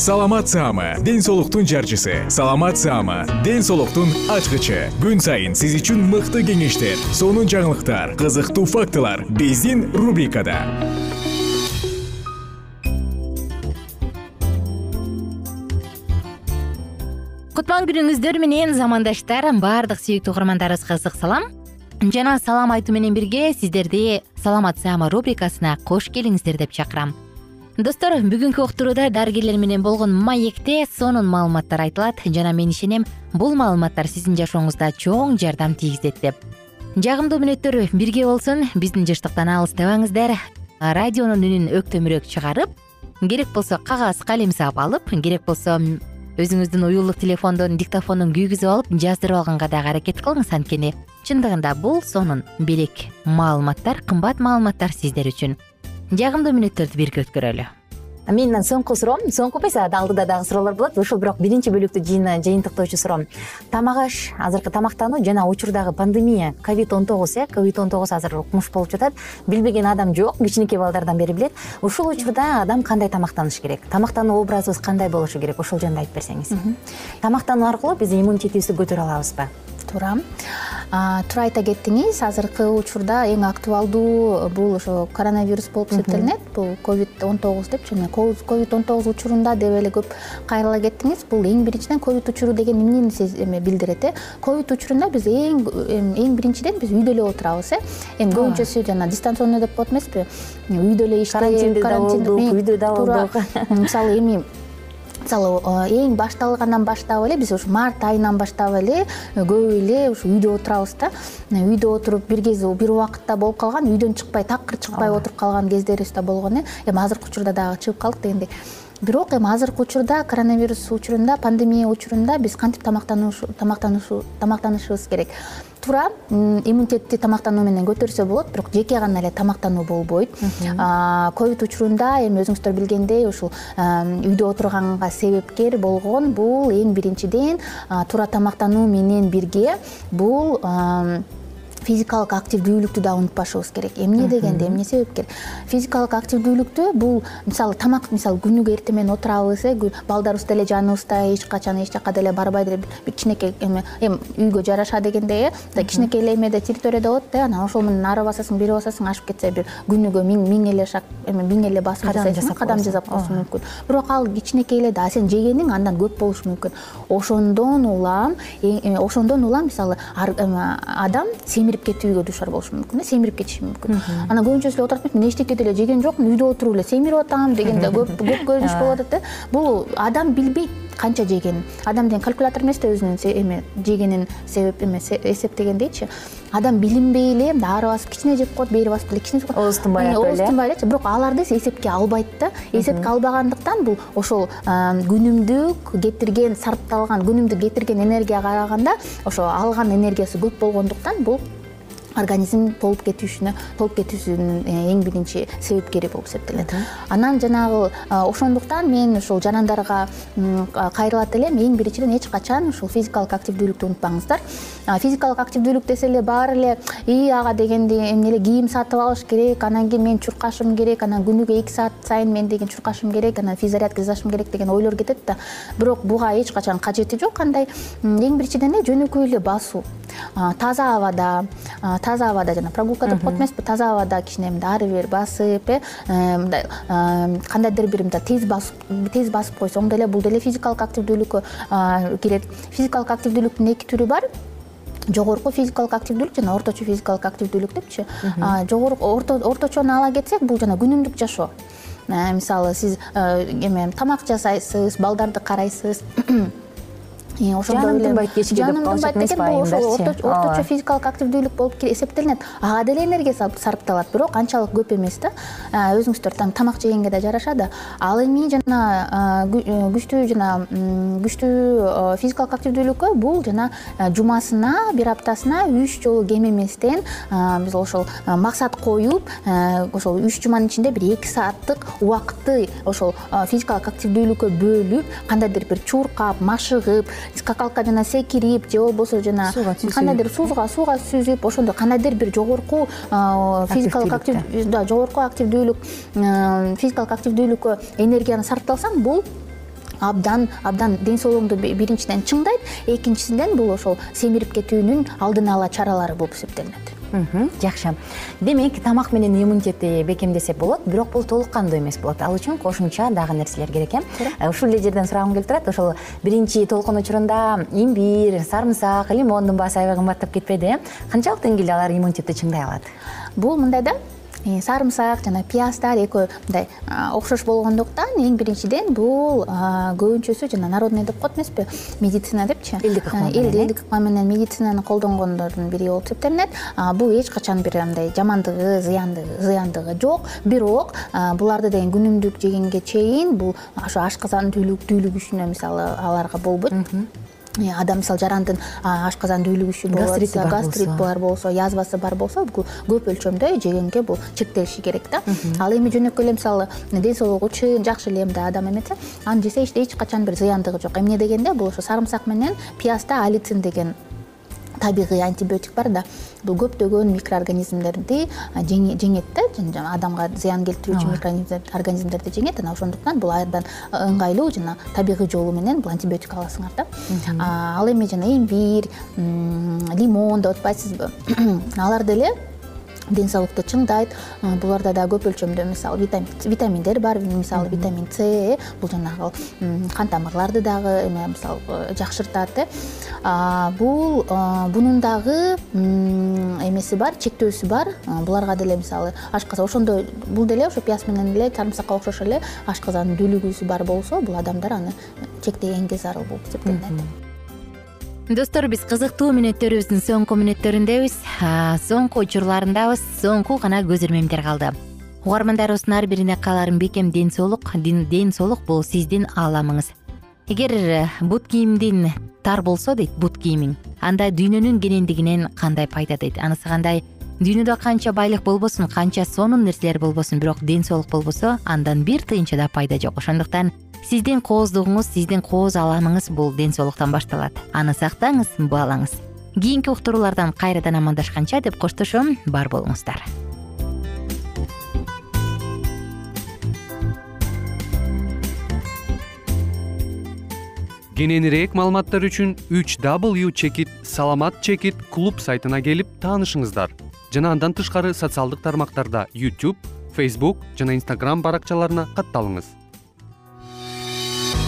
саламат саама ден соолуктун жарчысы. Саламат саама ден соолуктун ачкычы. Күн сайын сиз үчүн мыкты кеңештер сонун жаңылыктар кызыктуу фактылар биздин рубрикада. Кутман күнүңүздөр менен замандаштар баардык сүйүктүү угармандарыбызга ысык салам. Жана салам айтуу менен бирге сиздерди саламат саама рубрикасына кош келиңиздер деп чакырам достор бүгүнкү уктурууда дарыгерлер менен болгон маекте сонун маалыматтар айтылат. Жана мен ишенем бул маалыматтар сиздин жашооңузда чоң жардам тийгизет деп. Жагымдуу мүнөттөр бирге болсун биздин жыштыктан алыстабаңыздар радионун үнүн өктөмүрөөк чыгарып керек болсо кагаз калем саап алып керек болсо өзүңүздүн уюлдук телефондун диктофонун күйгүзүп алып жаздырып алганга дагы аракет кылыңыз анткени чындыгында бул сонун белек маалыматтар кымбат маалыматтар сиздер үчүн жагымдуу мүнөттөрдү бирге өткөрөлү менин соңку суроом соңку эмес алдыда дагы суроолор болот. Ушул бирок биринчи бөлүктү жыйынтыктоочу суроом тамак аш азыркы тамактануу жана учурдагы пандемия ковид он тогуз э? ковид он тогуз азыр укмуш болуп жатат. Билбеген адам жок кичинекей балдардан бери билет. Ушул учурда адам кандай тамактаныш керек? Тамактануу образыбыз кандай болушу керек? Ошол жөнүндө айтып берсеңиз. Тамактануу аркылуу биз иммунитетибизди көтөрө алабызбы туура туура айта кеттиңиз азыркы учурда эң актуалдуу бул ошо коронавирус болуп эсептелинет бул ковид он тогуз депчи м ковид он тогуз учурунда деп эле көп кайрыла кеттиңиз. Бул эң биринчиден ковид учуру деген эмнени эме билдирет э? Ковид учурунда биз эң эң биринчиден биз үйдө эле отурабыз э? Эми көбүнчөсү жана дистанционный деп коет эмеспи? Үйдө эле иштеп карантинде да болдук үйдө да болдук. мисалы эми мисалы эң башталгандан баштап эле биз ушу март айынан баштап эле э, көбү эле ушу үйдө отурабыз да. Үйдө отуруп бир кез бир убакытта болуп калган үйдөн чыкпай такыр чыкпай отуруп калган кездерибиз да болгон э. Эми азыркы учурда дагы чыгып калдык дегендей бирок эми азыркы учурда коронавирус учурунда пандемия учурунда биз кантип тамактанышыбыз керек? Туура иммунитетти тамактануу менен көтөрсө болот бирок жеке гана эле тамактануу болбойт. Ковид учурунда эми өзүңүздөр билгендей ушул үйдө отурганга себепкер болгон бул эң биринчиден туура тамактануу менен бирге бул физикалык активдүүлүктү дагы унутпашыбыз керек. Эмне дегенде эмне себепкер физикалык активдүүлүктү бул мисалы тамак мисалы күнүгө эртең менен отурабыз э балдарыбыз деле жаныбызда эч качан эч жака деле барбай деле бир кичинекей эме эми үйгө жараша дегендей э кичинекей эле эмеде территорияда болот да анан ошол менен ары басасың бери басасың ашып кетсе бир күнүгө миң эле шаг эме миң эле басым жасайсың кадам жасап коюшуң мүмкүн. Бирок ал кичинекей эле да а сен жегениң андан көп болушу мүмкүн. Ошондон улам ошондон улам мисалы адам семирип кетүүгө дуушар болушу мүмкүн э семирип кетиши мүмкүн. Анан көбүнчөсү эле отурат мен эчтеке деле жеген жокмун үйдө отуруп эле семирип атам деген да көп көп көрүнүш болуп атат э бул адам билбейт канча жегенин адам деген калькулятор эмес да өзүнүн эме жегенин себеп эсептегендейчи адам билинбей эле мындай ары басып кичине жеп коет бери басып деле кичине жеп коет. Оозтунбай эле. ооз тынбай элечи бирок аларды эсепке албайт да. Эсепке албагандыктан бул ошол күнүмдүк кетирген сарпталган күнүмдүк кетирген энергияга караганда ошо алган энергиясы көп болгондуктан бул организм толуп кетүүсүнө толуп кетүүсүнүн э, эң биринчи себепкери болуп эсептелет. Анан жанагы ошондуктан мен ушул жарандарга кайрылат элем. Эң биринчиден эч качан ушул физикалык активдүүлүктү унутпаңыздар. Физикалык активдүүлүк десе эле баары эле ии ага дегенде эмне эле кийим сатып алыш керек анан кийин мен чуркашым керек анан күнүгө эки саат сайын мен деген чуркашым керек анан физзарядка жасашым керек деген ойлор кетет да. Бирок буга эч качан кажети жок. Кандай эң биринчиден эле жөнөкөй эле басуу таза абада таза абада жана прогулка деп коет эмеспи таза абада кичине мындай ары бери басып э, э мындай кандайдыр бир мындай тез басып тез басып койсоң деле бул деле физикалык активдүүлүккө кирет физикалык активдүүлүктүн эки түрү бар. Жогорку физикалык активдүүлүк жана орточо физикалык активдүүлүк депчи. Жогорку орточону ала кетсек бул жана күнүмдүк жашоо. Э, мисалы сиз э, эме тамак жасайсыз балдарды карайсыз ошондо тынбайт кечке жаным тынбайт деген бул ошол орточо физикалык активдүүлүк болуп эсептелинет. Ага деле энергия сарпталат бирок анчалык көп эмес да. Өзүңүздөр тамак жегенге да жараша да. Ал эми жана э, күчтүү жана күчтүү физикалык активдүүлүккө бул жана жумасына бир аптасына үч жолу кем эместен биз ошол максат коюп ошол үч жуманын ичинде бир эки сааттык убакытты ошол физикалык активдүүлүккө бөлүп кандайдыр бир чуркап машыгып скакалка жана секирип же болбосо жана кандайдыр сууга сууга сүзүп ошондой кандайдыр бир жогорку физикалык активдүү жогорку активдүүлүк физикалык активдүүлүккө энергияны сарпталсаң бул абдан абдан ден соолугуңду биринчиден чыңдайт экинчисинен бул ошол семирип кетүүнүн алдын ала чаралары болуп эсептелинет жакшы. Демек тамак менен иммунитетти бекемдесек болот бирок бул толук кандуу эмес болот. Ал үчүн кошумча дагы нерселер керек э, э ушул эле жерден сурагым келип турат. Ошол биринчи толкун учурунда имбирь сарымсак лимондун баасы аябай кымбаттап кетпеди э? Канчалык деңгээлде алар иммунитетти чыңдай алат? Бул мындай да сарымсак жана пияздар экөө мындай окшош болгондуктан эң биринчиден бул көбүнчөсү жана народный деп коет эмеспи медицина депчи. Элдик ыкма элдик ыкма менен медицинаны колдонгондордун бири болуп эсептелинет бул эч качан бир андай жамандыгы зыяндыгы жок. Бирок буларды деген күнүмдүк жегенге чейин бул ошо ашказан дүүлүгүшүнө мисалы аларга болбойт. Э, адам мисалы жарандын ашказан дүүлүгүчү болуп атса гастрит бар болсо язвасы бар болсо бул көп өлчөмдө жегенге бул чектелиши керек да. Ал эми жөнөкөй эле мисалы ден соолугу чың жакшы эле мындай адам эмесе аны жесе эч качан бир зыяндыгы жок. Эмне дегенде бул ошо сарымсак менен пиязда алицин деген табигый антибиотик бар да. Бул көптөгөн микроорганизмдерди жеңет да адамга зыян келтирүүчү микроорганизмдерди жеңет анан ошондуктан бул абдан ыңгайлуу жана табигый жолу менен бул антибиотик аласыңар да. Ал эми жана имбирь лимон деп атпайсызбы алар деле ден соолукту чыңдайт буларда дагы көп өлчөмдө мисалы витаминдер бар мисалы витамин с э бул жанагы кан тамырларды дагы эме мисалы э, жакшыртат э. Бул бунун дагы эмеси бар чектөөсү бар. Буларга деле мисалы ашказан ошондой бул деле ошо пияз менен эле сарымсакка окшош эле ашказандын дүүлүгүүсү бар болсо бул адамдар аны чектегенге зарыл болуп эсептелинет достор биз кызыктуу мүнөттөрүбүздүн соңку мүнөттөрүндөбүз соңку учурларындабыз соңку гана көз ирмемдер калды угармандарыбыздын ар бирине кааларым бекем ден соолук ден соолук бул сиздин ааламыңыз эгер э, бут кийимдин тар болсо дейт бут кийимиң анда дүйнөнүн кенендигинен кандай пайда дейт? Анысы кандай? Дүйнөдө канча байлык болбосун канча сонун нерселер болбосун бирок ден соолук болбосо андан бир тыйынча да пайда жок. Ошондуктан сиздин кооздугуңуз сиздин кооз аламыңыз бул ден соолуктан башталат. Аны сактаңыз баалаңыз кийинки уктуруулардан кайрадан амандашканча деп коштошом бар болуңуздар. Кененирээк маалыматтар үчүн үч w чекит саламат чекит клуб сайтына келип таанышыңыздар. Жана андан тышкары социалдык тармактарда youtube facebook жана instagram баракчаларына катталыңыз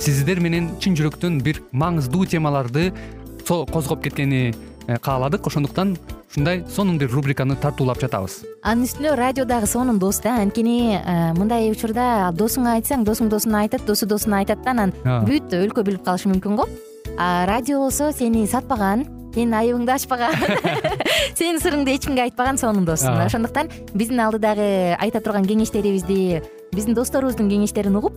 сиздер менен чын жүрөктөн бир маңыздуу темаларды козгоп кеткени э, кааладык. Ошондуктан ушундай сонун бир рубриканы тартуулап жатабыз. Анын үстүнө радио дагы сонун дос да. Анткени э, мындай учурда досуңа айтсаң досуң досуна айтат досу досуна айтат да. Анан бүт өлкө билип калышы мүмкүн го. А радио болсо сени сатпаган сенин айыбыңды ачпаган сенин сырыңды эч кимге айтпаган сонун дос ошондуктан биздин алдыдагы айта турган кеңештерибизди биздин досторубуздун кеңештерин угуп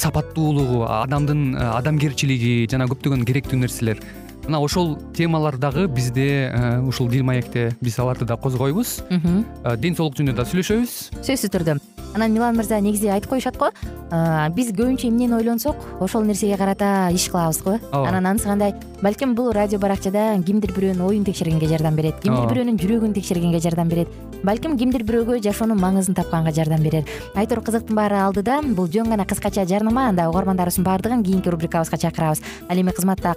сапаттуулугу адамдын э, адамгерчилиги жана көптөгөн керектүү нерселер мына ошол темалар дагы бизде ушул дил маекте биз аларды да козгойбуз. Ден соолук жөнүндө да сүйлөшөбүз. Сөзсүз түрдө. Анан милан мырза негизи айтып коюшат го? Биз көбүнчө эмнени ойлонсок ошол нерсеге карата иш кылабыз го? Ооба. Анан анысы кандай? Балким бул радио баракчада кимдир бирөөнүн оюн текшергенге жардам берет кимдир бирөөнүн жүрөгүн текшергенге жардам берет. Балким кимдир бирөөгө жашоонун маңызын тапканга жардам берер. Айтор кызыктын баары алдыда бул жөн гана кыскача жарнама анда угармандарыбыздын баардыгын кийинки рубрикабызга чакырабыз. Ал эми кызматта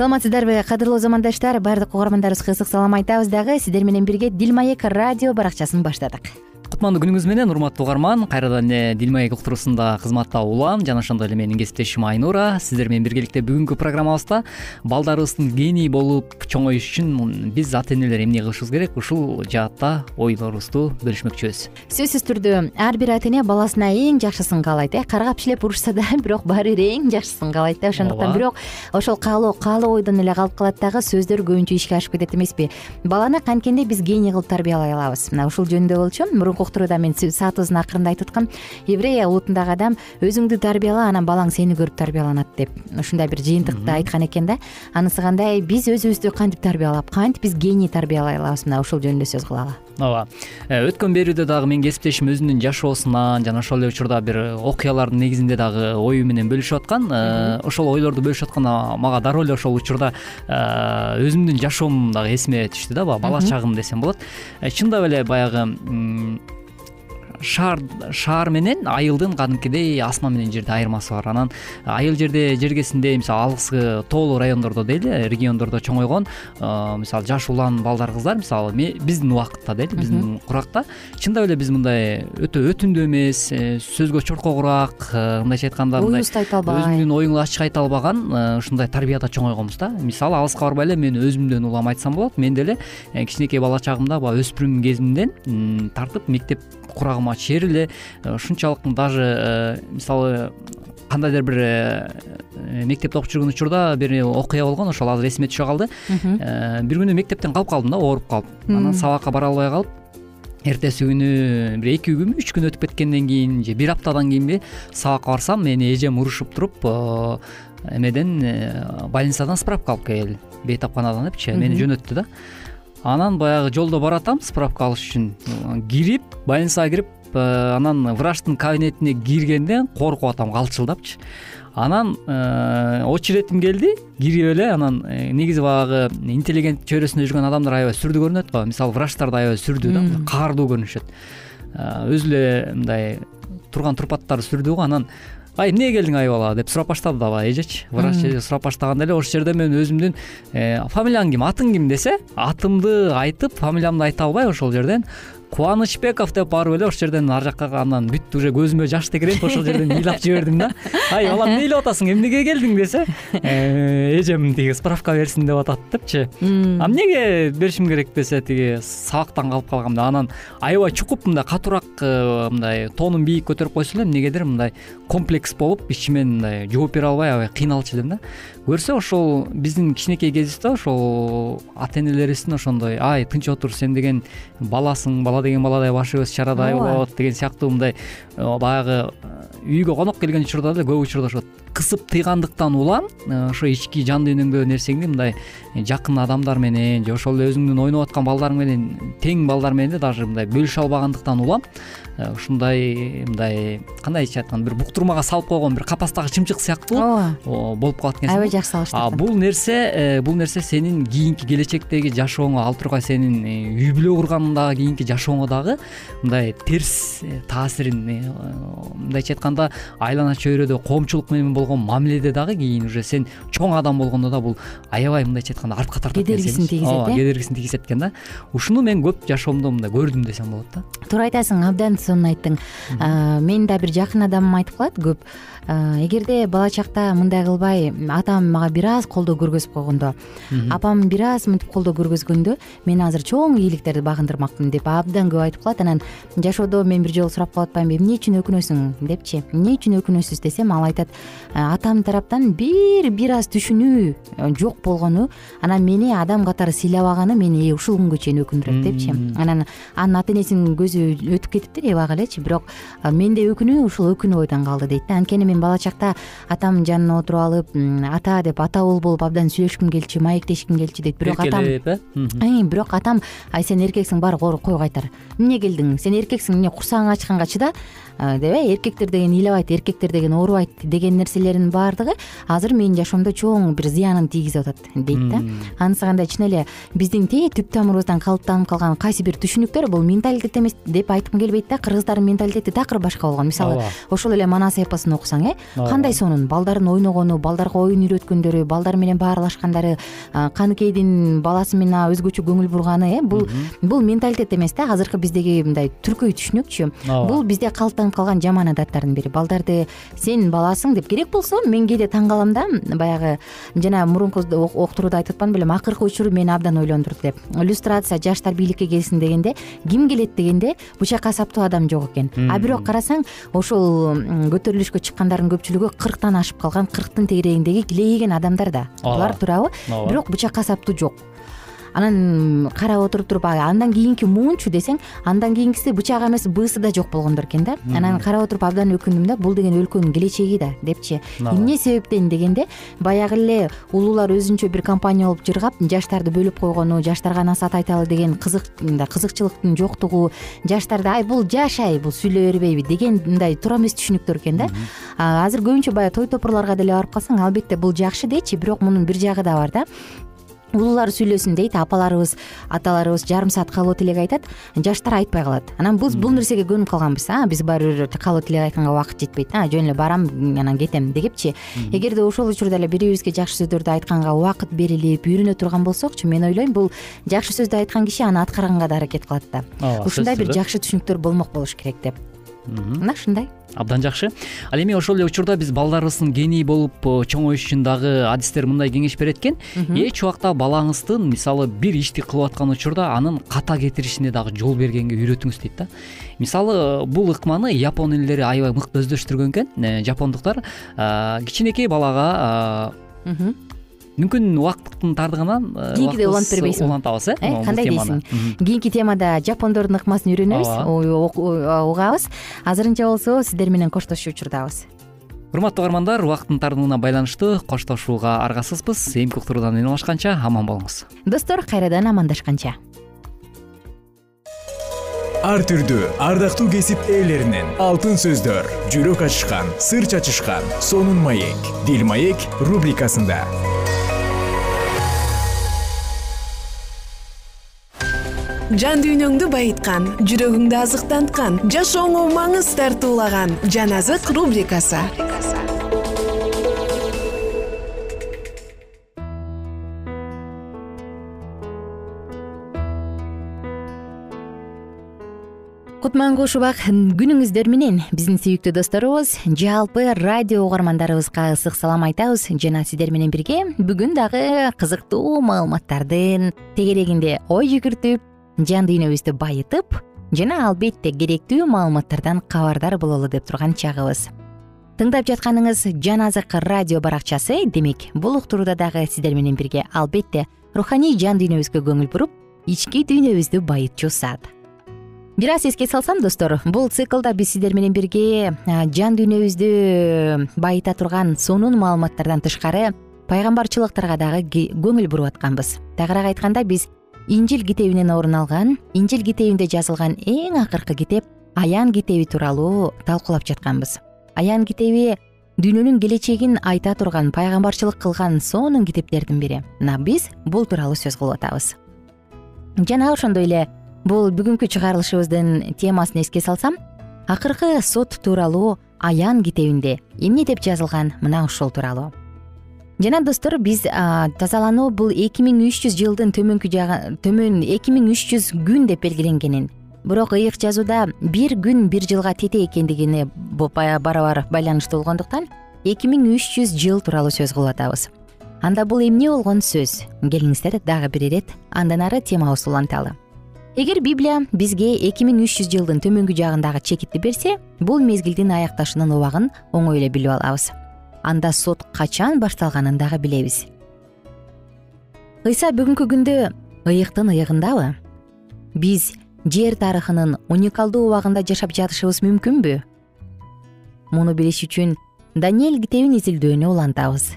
саламатсыздарбы? Кадырлуу замандаштар баардык угармандарыбызга ысык салам айтабыз. Дагы сиздер менен бирге дил маек радио баракчасын баштадык кутмандуу күнүңүз менен урматтуу угарман кайрадан эле дил маек уктуруусунда кызматта улан жана ошондой эле менин кесиптешим айнура. Сиздер менен биргеликте бүгүнкү программабызда балдарыбыздын гений болуп чоңоюшу үчүн биз ата энелер эмне кылышыбыз керек? Ушул жаатта ойлорубузду бөлүшмөкчүбүз. Сөзсүз түрдө ар бир ата эне баласына эң жакшысын каалайт э. Каргап шилеп урушса да бирок баары бир эң жакшысын каалайт да ошондуктан. Бирок ошол каалоо каалоо ойдон эле калып калат дагы сөздөр көбүнчө ишке ашып кетет эмеспи. Баланы канткенде биз гений кылып тарбиялай алабыз. Мына ушул жөнүндө болчу. Мурунку уктурууда мен саатыбыздын акырында айтып аткам. Еврей улутундагы адам өзүңдү тарбияла анан балаң сени көрүп тарбияланат деп ушундай бир жыйынтыкты айткан экен да. Анысы кандай? Биз өзүбүздү кантип тарбиялап кантип биз гений тарбиялай алабыз мына ушул жөнүндө сөз кылалы. Ооба. Э, өткөн берүүдө дагы менин кесиптешим өзүнүн жашоосунан жана ошол эле учурда бир окуялардын негизинде дагы ою менен бөлүшүп аткан. Э, ошол ойлорду бөлүшүп атканда мага дароо эле ошол учурда э, өзүмдүн жашоом дагы эсиме түштү да баягы бала чагым десем болот. Чындап эле баягы шаар шаар менен айылдын кадимкидей асман менен жердин айырмасы бар. Анан айыл жерде жергесинде мисалы алыскы тоолуу райондордо дейли региондордо чоңойгон мисалы жаш улан балдар кыздар мисалы биздин убакытта дейли биздин куракта. Чындап эле биз мындай өтө өтүндүү эмес э, сөзгө чоркогураак э, мындайча айтканда оюбузду айта албай. өзүңдүн оюңду ачык айта албаган э, ушундай тарбияда чоңойгонбуз да. Мисалы алыска барбай эле мен өзүмдөн улам айтсам болот. Мен деле кичинекей бала чагымда баягы өспүрүм кезимден тартып мектеп курагыма чейин эле ушунчалык даже э, мисалы кандайдыр бир э, мектепте окуп жүргөн учурда бир окуя болгон ошол азыр эсиме түшө калды. Э, бир күнү мектептен калып калдым да ооруп калып анан сабакка бара албай калып эртеси күнү бир эки күн үч күн өтүп кеткенден кийин же бир аптадан кийинби сабакка барсам мени эжем урушуп туруп эмеден больницадан справка алып келгил бейтапканадан депчи мени жөнөттү да анан баягы жолдо баратам справка алыш үчүн. Кирип больницага кирип э, анан врачтын кабинетине киргенде коркуп атам калчылдапчы. Анан э, очередим келди кирип эле анан э, негизи баягы интеллигент чөйрөсүндө жүргөн адамдар аябай сүрдүү көрүнөт го. Мисалы врачтар да аябай сүрдүү да каардуу көрүнүшөт. Өзү эле мындай турган турпаттары сүрдүү го. Анан ай эмнеге келдиң айбала деп сурап баштады дагы эжечи врач эже сурап баштаганда эле ошол жерде мен өзүмдүн фамилияң ким атың ким десе атымды айтып фамилиямды айта албай ошол жерден кубанычбеков деп барып эле ошол жерден ары жакка анан бүт уже көзүмө жаш тегеренип ошол жерден ыйлап жибердим да. Ай бала эмне ыйлап атасың эмнеге келдиң десе? «Э, эжем тиги справка берсин деп атат депчи. А эмнеге беришим керек десе тиги сабактан калып калгам деп анан аябай чукуп мындай катуураак э, мындай тоонун бийик көтөрүп койсо эле эмнегедир мындай комплекс болуп ичимен мындай жооп бере албай аябай кыйналчу элем да. Көрсө ошол биздин кичинекей кезибизде ошол ата энелерибиздин ошондой ай тынч отур сен деген баласың бала деген баладай башыбыз чарадай болот деген сыяктуу мындай баягы үйгө конок келген учурда деле көп учурда ошо кысып тыйгандыктан улам э, ошо ички жан дүйнөңдөгү нерсеңди мындай жакын адамдар менен же ошол эле өзүңдүн ойноп аткан балдарың менен тең балдар менен да даже мындай бөлүшө албагандыктан улам ушундай мындай кандай айтышат айтканда бир буктурмага салып койгон бир капастагы чымчык сыяктуу ооба. болуп калат экенсиң. Аябай жакшы салыштырган бул нерсе бул нерсе сенин кийинки келечектеги жашооңо ал тургай сенин үй бүлө курганда кийинки жашооңо дагы мындай терс таасирин мындайча айтканда айлана чөйрөдө коомчулук менен болгон мамиледе дагы кийин уже сен чоң адам болгондо да бул аябай мындайча айтканда артка тартат кедергисин тийгизет ооба кедергисин тийгизет экен да. Ушуну мен көп жашоомдо мындай көрдүм десем болот да. Туура айтасың абдан сонун айттың. Менин да бир жакын адамым айтып калат көп эгерде бала чакта мындай кылбай атам мага бир аз колдоо көргөзүп койгондо апам бир аз мынтип колдоо көргөзгөндө мен азыр чоң ийгиликтерди багындырмакмын деп абдан көп айтып калат. Анан жашоодо мен бир жолу сурап калып атпаймынбы эмне үчүн өкүнөсүң? депчи. Эмне үчүн өкүнөсүз? десем ал айтат атамдын тараптан бир бир аз түшүнүү э, жок болгону анан мени адам катары сыйлабаганы мени ушул күнгө чейин өкүндүрөт депчи. Анан анын ата энесинин көзү өтүп кетиптир эбак элечи бирок менде өкүнүү ушул өкүнүү ойдон калды дейт да. Анткени мен бала чакта атамдын жанына отуруп алып ата деп ата уул болуп абдан сүйлөшкүм келчү маектешким келчү дейт. Бирок атам э? Бирок атам ай сен эркексиң бар кой кайтар. Эмне келдиң? Сен эркексиң эмне курсагың ачканга чыда деп э эркектер деген ыйлабайт эркектер деген оорубайт деген нерселердин баардыгы азыр менин жашоомдо чоң бир зыянын тийгизип атат дейт да. Анысы кандай чын эле биздин тээ түп тамырыбыздан калыптанып калган кайсы бир түшүнүктөр бул менталитет эмес деп айткым келбейт да. Кыргыздардын менталитети такыр башка болгон. Мисалы ошол эле манас эпосун окусаң э? Кандай сонун? Балдарын ойногону балдарга оюн үйрөткөндөрү балдар менен баарлашкандары каныкейдин баласы менен өзгөчө көңүл бурганы э? Бул бул менталитет эмес да. Азыркы биздеги мындай түркөй түшүнүкчү бул бизде калыптанып калган жаман адаттардын бири. Балдарды сен баласың деп керек болсо мен кээде таң калам да. Баягы жана мурунку октурууда айтып атпадым белем акыркы учур мени абдан ойлондурду деп. Люстрация жаштар бийликке келсин дегенде ким келет? дегенде бычакка саптуу адам жок экен а бирок карасаң ошол көтөрүлүшкө көпчүлүгү кырктан ашып калган кырктын тегерегиндеги килейген адамдар да. Булар туурабы. Бирок бычак касаптуу жок анан карап отуруп туруп андан кийинки муунчу десең андан кийинкиси бычак эмес бысы да жок болгондор экен да. Анан карап отуруп абдан өкүндүм да бул деген өлкөнүн келечеги да депчи. Эмне себептен дегенде баягы эле улуулар өзүнчө бир компания болуп жыргап жаштарды бөлүп койгону жаштарга насаат айталы деген кызыкмындай кызыкчылыктын жоктугу жаштарды ай бул жаш ай бул сүйлөй бербейби деген мындай туура эмес түшүнүктөр экен да. Азыр көбүнчө баягы той топурларга деле барып калсаң албетте бул жакшы дечи бирок мунун бир жагы да бар да улуулар сүйлөсүн дейт апаларыбыз аталарыбыз жарым саат калып элек айтат. Жаштар айтпай калат. Анан биз бул нерсеге көнүп калганбыз а? Биз баары бир калып элек айтканга убакыт жетпейт жөн эле барам анан кетем дегипчи эгерде ошол учурда эле бири бирибизге жакшы сөздөрдү айтканга убакыт берилип үйрөнө турган болсокчу мен ойлойм бул жакшы сөздү айткан киши аны аткарганга да аракет кылат да. Ушундай бир жакшы түшүнүктөр болмок болуш керек деп мына ушундай. Абдан жакшы. Ал эми ошол эле учурда биз балдарыбыздын гений болуп э, чоңоюш үчүн дагы адистер мындай кеңеш берет экен. Эч убакта балаңыздын мисалы бир ишти кылып аткан учурда анын ката кетиришине дагы жол бергенге үйрөтүңүз дейт да. Мисалы э, бул ыкманы япон элелери аябай мыкты өздөштүргөн экен э, жапондуктар. Кичинекей балага мүмкүн убакыттын тардыгынан э, кийинкиде улантып бербейсиңби? улантабыз э, э кандай дейсиң? Кийинки темада жапондордун ыкмасын үйрөнөбүз угабыз. Азырынча болсо сиздер менен коштошуу учурдабыз. Урматтуу угармандар убакыттын тардыгына байланыштуу коштошууга аргасызбыз. Эмки уктуруудан үн алышканча аман болуңуз. Достор кайрадан амандашканча. Ар түрдүү ардактуу кесип ээлеринен алтын сөздөр жүрөк ачышкан сыр чачышкан сонун маек дил маек рубрикасында жан дүйнөңдү байыткан жүрөгүңдү азыктанткан жашооңо маңыз тартуулаган жан азык рубрикасы. Кутман кош убак күнүңүздөр менен биздин сүйүктүү досторубуз жалпы радио угармандарыбызга ысык салам айтабыз жана сиздер менен бирге бүгүн дагы кызыктуу маалыматтардын тегерегинде ой жүгүртүп жан дүйнөбүздү байытып жана албетте керектүү маалыматтардан кабардар бололу деп турган чагыбыз. Тыңдап жатканыңыз жан азык радио баракчасы. Демек бул уктурууда дагы сиздер менен бирге албетте руханий жан дүйнөбүзгө көңүл буруп ички дүйнөбүздү байытчу саат. Бир аз эске салсам достор бул циклда биз сиздер менен бирге жан дүйнөбүздү байыта турган сонун маалыматтардан тышкары пайгамбарчылыктарга дагы көңүл буруп атканбыз. Тагыраак айтканда биз инжил китебинен орун алган инжил китебинде жазылган эң акыркы китеп аян китеби тууралуу талкуулап жатканбыз. Аян китеби дүйнөнүн келечегин айта турган пайгамбарчылык кылган сонун китептердин бири. Мына биз бул тууралуу сөз кылып атабыз. Жана ошондой эле бул бүгүнкү чыгарылышыбыздын темасын эске салсам акыркы сот тууралуу аян китебинде эмне деп жазылган мына ушул тууралуу жана достор биз тазалануу бул эки миң үч жүз жылдын төмөнкү жагы төмөн эки миң үч жүз күн деп белгиленгенин. Бирок ыйык жазууда бир күн бир жылга тете экендигине барабар байланыштуу болгондуктан эки миң үч жүз жыл тууралуу сөз кылып атабыз анда бул эмне болгон сөз? Келиңиздер дагы бир ирет андан ары темабызды уланталы эгер библия бизге эки миң үч жүз жылдын төмөнкү жагындагы чекитти берсе бул мезгилдин аякташынын убагын оңой эле билип алабыз анда сот качан башталганын дагы билебиз. Ыйса бүгүнкү күндө ыйыктын ыйыгындабы? Биз жер тарыхынын уникалдуу убагында жашап жатышыбыз мүмкүнбү? Муну билиш үчүн даниэль китебин изилдөөнү улантабыз.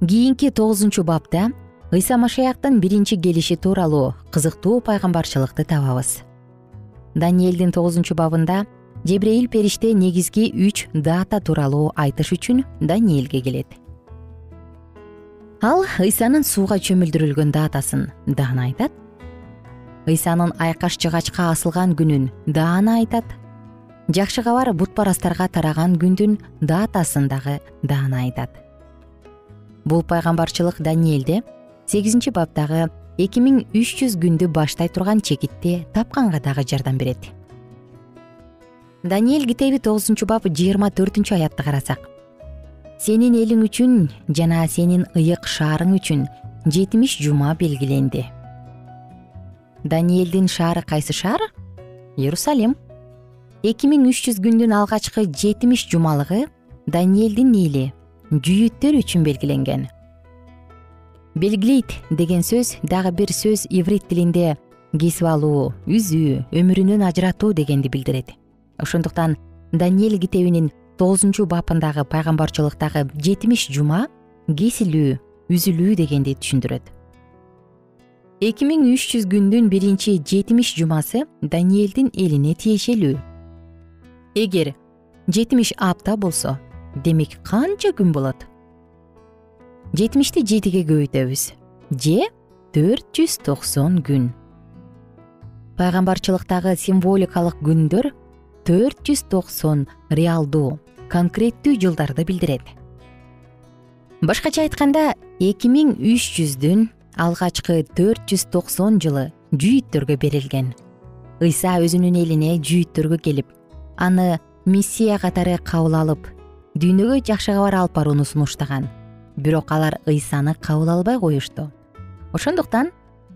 Кийинки тогузунчу бапта ыйса машаяктын биринчи келиши тууралуу кызыктуу пайгамбарчылыкты табабыз. Даниэлдин тогузунчу бабында жебрейил периште негизги үч дата тууралуу айтыш үчүн даниэлге келет. Ал ыйсанын сууга чөмүлдүрүлгөн датасын даана айтат. Ыйсанын айкаш жыгачка асылган күнүн даана айтат. Жакшы кабар бутпарастарга тараган күндүн датасын дагы даана айтат. Бул пайгамбарчылык даниэлде сегизинчи баптагы эки миң үч жүз күндү баштай турган чекитти тапканга дагы жардам берет даниэль китеби тогузунчу бап жыйырма төртүнчү аятты карасак. Сенин элиң үчүн жана сенин ыйык шаарың үчүн жетимиш жума белгиленди. Даниэлдин шаары кайсы шаар? Иерусалим. Эки миң үч жүз күндүн алгачкы жетимиш жумалыгы даниэлдин эли жүйүттөр үчүн белгиленген. Белгилейт деген сөз дагы бир сөз иврит тилинде кесип алуу үзүү өмүрүнөн ажыратуу дегенди билдирет ошондуктан даниэль китебинин тогузунчу бапындагы пайгамбарчылыктагы жетимиш жума кесилүү үзүлүү дегенди түшүндүрөт. Эки миң үч жүз күндүн биринчи жетимиш жумасы даниэлдин элине тиешелүү. Эгер жетимиш апта болсо демек канча күн болот? Жетимишти жетиге көбөйтөбүз же төрт жүз токсон күн. Пайгамбарчылыктагы символикалык күндөр төрт жүз токсон реалдуу конкреттүү жылдарды билдирет. Башкача айтканда эки миң үч жүздүн алгачкы төрт жүз токсон жылы жүйүттөргө берилген. Ыйса өзүнүн элине жүйүттөргө келип аны миссия катары кабыл алып дүйнөгө жакшы кабар алып барууну сунуштаган. Бирок алар ыйсаны кабыл албай коюшту. Ошондуктан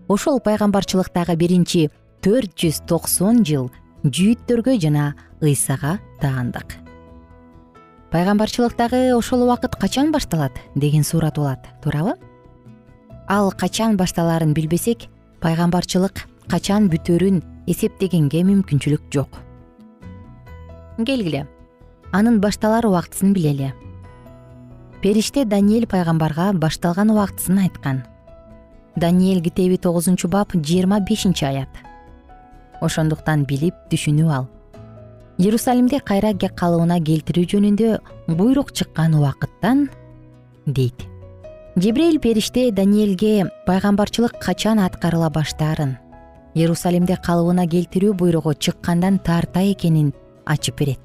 ошол пайгамбарчылыктагы биринчи төрт жүз токсон жыл жүйүттөргө жана ыйсага таандык. Пайгамбарчылыктагы ошол убакыт качан башталат? деген суроо туулат туурабы? Ал качан башталаарын билбесек пайгамбарчылык качан бүтөөрүн эсептегенге мүмкүнчүлүк жок. Келгиле анын башталар убактысын билели. Периште даниэль пайгамбарга башталган убактысын айткан. Даниэль китеби тогузунчу бап жыйырма бешинчи аят ошондуктан билип түшүнүп ал. Иерусалимди кайра калыбына келтирүү жөнүндө буйрук чыккан убакыттан дейт. Жебрейил периште даниэлге пайгамбарчылык качан аткарыла баштаарын иерусалимди калыбына келтирүү буйругу чыккандан тарта экенин ачып берет.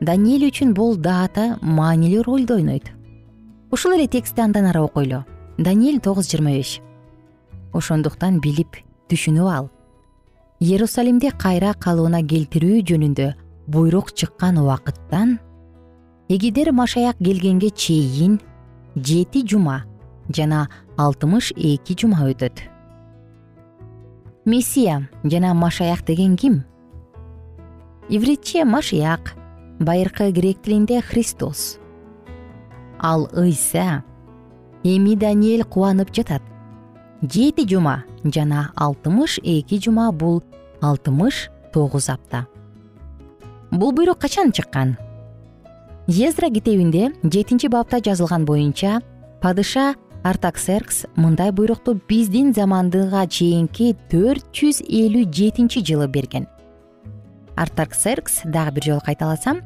Даниэль үчүн бул даата маанилүү ролду ойнойт. Ушул эле текстти андан ары окуйлу. Даниэль тогуз жыйырма беш ошондуктан билип түшүнүп ал иерусалимди кайра калыбына келтирүү жөнүндө буйрук чыккан убакыттан эгидер машаяк келгенге чейин жети жума жана алтымыш эки жума өтөт. Мессия жана машаяк деген ким? Ивритче машияк байыркы грек тилинде христос. Ал ыйса эми даниэль кубанып жатат. Жети жума жана алтымыш эки жума бул алтымыш тогуз апта. Бул буйрук качан чыккан? Езра китебинде жетинчи бапта жазылган боюнча падыша артаксеркс мындай буйрукту биздин замандыга чейинки төрт жүз элүү жетинчи жылы берген. Артаксеркс дагы бир жолу кайталасам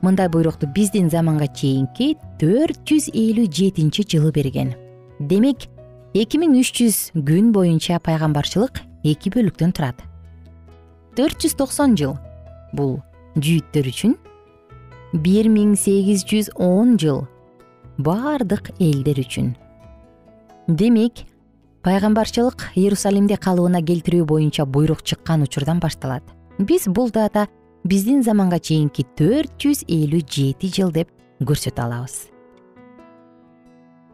мындай буйрукту биздин заманга чейинки төрт жүз элүү жетинчи жылы берген. Демек эки миң үч жүз күн боюнча пайгамбарчылык эки бөлүктөн турат төрт жүз токсон жыл. Бул жүйүттөр үчүн бир миң сегиз жүз он жыл. Баардык элдер үчүн. Демек пайгамбарчылык иерусалимди калыбына келтирүү боюнча буйрук чыккан учурдан башталат. Биз бул дата биздин заманга чейинки төрт жүз элүү жети жыл деп көрсөтө алабыз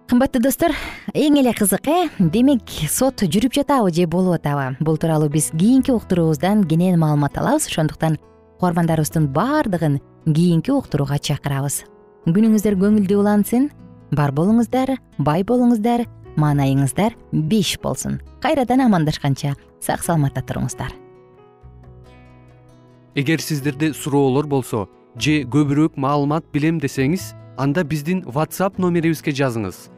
кымбаттуу достор эң эле кызык э? Демек сот жүрүп жатабы же болуп атабы? Бул тууралуу биз кийинки уктуруубуздан кенен маалымат алабыз ошондуктан угармандарыбыздын баардыгын кийинки уктурууга чакырабыз. Күнүңүздөр көңүлдүү улансын бар болуңуздар бай болуңуздар маанайыңыздар беш болсун. Кайрадан амандашканча сак саламатта туруңуздар. Эгер сиздерде суроолор болсо же көбүрөөк маалымат билем десеңиз анда биздин whatsapp номерибизге жазыңыз